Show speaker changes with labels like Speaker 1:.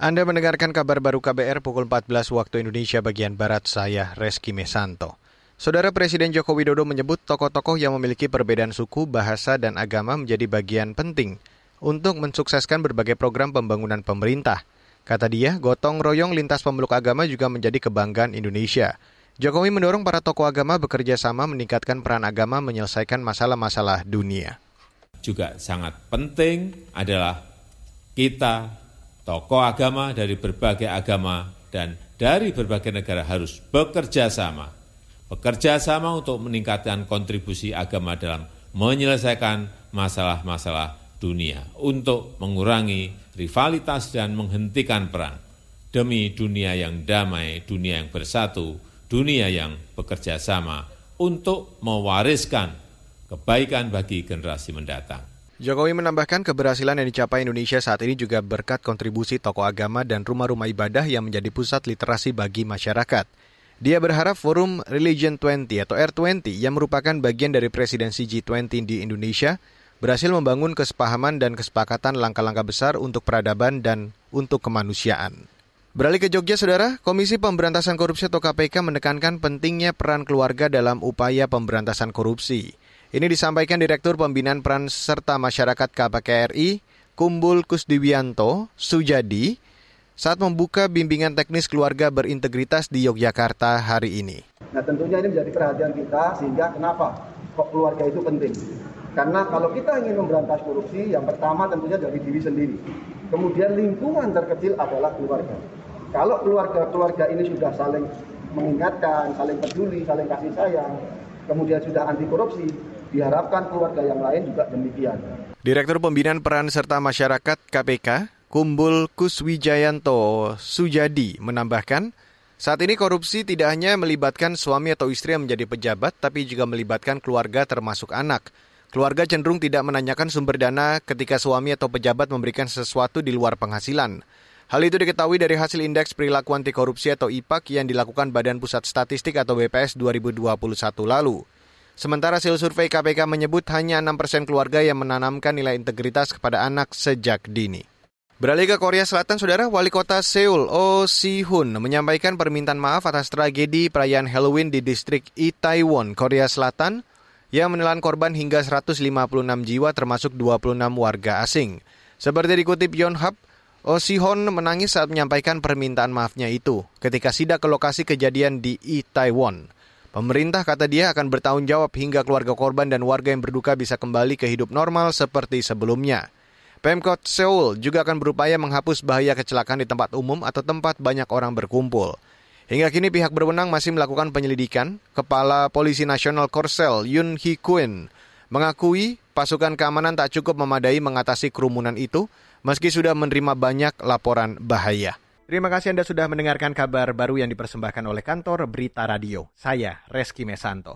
Speaker 1: Anda mendengarkan kabar baru KBR pukul 14 waktu Indonesia bagian Barat, saya Reski Mesanto. Saudara Presiden Joko Widodo menyebut tokoh-tokoh yang memiliki perbedaan suku, bahasa, dan agama menjadi bagian penting untuk mensukseskan berbagai program pembangunan pemerintah. Kata dia, gotong royong lintas pemeluk agama juga menjadi kebanggaan Indonesia. Jokowi mendorong para tokoh agama bekerja sama meningkatkan peran agama menyelesaikan masalah-masalah dunia.
Speaker 2: Juga sangat penting adalah kita tokoh agama dari berbagai agama dan dari berbagai negara harus bekerja sama. Bekerja sama untuk meningkatkan kontribusi agama dalam menyelesaikan masalah-masalah dunia, untuk mengurangi rivalitas dan menghentikan perang, demi dunia yang damai, dunia yang bersatu, dunia yang bekerja sama, untuk mewariskan kebaikan bagi generasi mendatang.
Speaker 1: Jokowi menambahkan keberhasilan yang dicapai Indonesia saat ini juga berkat kontribusi tokoh agama dan rumah-rumah ibadah yang menjadi pusat literasi bagi masyarakat. Dia berharap forum Religion 20 atau R20 yang merupakan bagian dari presidensi G20 di Indonesia berhasil membangun kesepahaman dan kesepakatan langkah-langkah besar untuk peradaban dan untuk kemanusiaan. Beralih ke Jogja, Saudara, Komisi Pemberantasan Korupsi atau KPK menekankan pentingnya peran keluarga dalam upaya pemberantasan korupsi. Ini disampaikan Direktur Pembinaan Peran Serta Masyarakat KPKRI, Kumbul Kusdiwianto, Sujadi, saat membuka bimbingan teknis keluarga berintegritas di Yogyakarta hari ini.
Speaker 3: Nah tentunya ini menjadi perhatian kita sehingga kenapa kok keluarga itu penting. Karena kalau kita ingin memberantas korupsi, yang pertama tentunya dari diri sendiri. Kemudian lingkungan terkecil adalah keluarga. Kalau keluarga-keluarga ini sudah saling mengingatkan, saling peduli, saling kasih sayang, kemudian sudah anti korupsi, Diharapkan keluarga yang lain juga demikian.
Speaker 1: Direktur Pembinaan Peran Serta Masyarakat KPK, Kumbul Kuswijayanto Sujadi menambahkan, saat ini korupsi tidak hanya melibatkan suami atau istri yang menjadi pejabat, tapi juga melibatkan keluarga termasuk anak. Keluarga cenderung tidak menanyakan sumber dana ketika suami atau pejabat memberikan sesuatu di luar penghasilan. Hal itu diketahui dari hasil Indeks Perilaku Anti Korupsi atau IPAK yang dilakukan Badan Pusat Statistik atau BPS 2021 lalu. Sementara hasil survei KPK menyebut hanya 6 persen keluarga yang menanamkan nilai integritas kepada anak sejak dini. Beralih ke Korea Selatan, Saudara, Wali Kota Seoul, Oh Si-hun, menyampaikan permintaan maaf atas tragedi perayaan Halloween di distrik Itaewon, Korea Selatan, yang menelan korban hingga 156 jiwa termasuk 26 warga asing. Seperti dikutip Yonhap, Oh Si-hun menangis saat menyampaikan permintaan maafnya itu ketika sidak ke lokasi kejadian di Itaewon. Pemerintah kata dia akan bertanggung jawab hingga keluarga korban dan warga yang berduka bisa kembali ke hidup normal seperti sebelumnya. Pemkot Seoul juga akan berupaya menghapus bahaya kecelakaan di tempat umum atau tempat banyak orang berkumpul. Hingga kini pihak berwenang masih melakukan penyelidikan. Kepala Polisi Nasional Korsel Yun Hee mengakui pasukan keamanan tak cukup memadai mengatasi kerumunan itu meski sudah menerima banyak laporan bahaya. Terima kasih Anda sudah mendengarkan kabar baru yang dipersembahkan oleh kantor Berita Radio. Saya Reski Mesanto.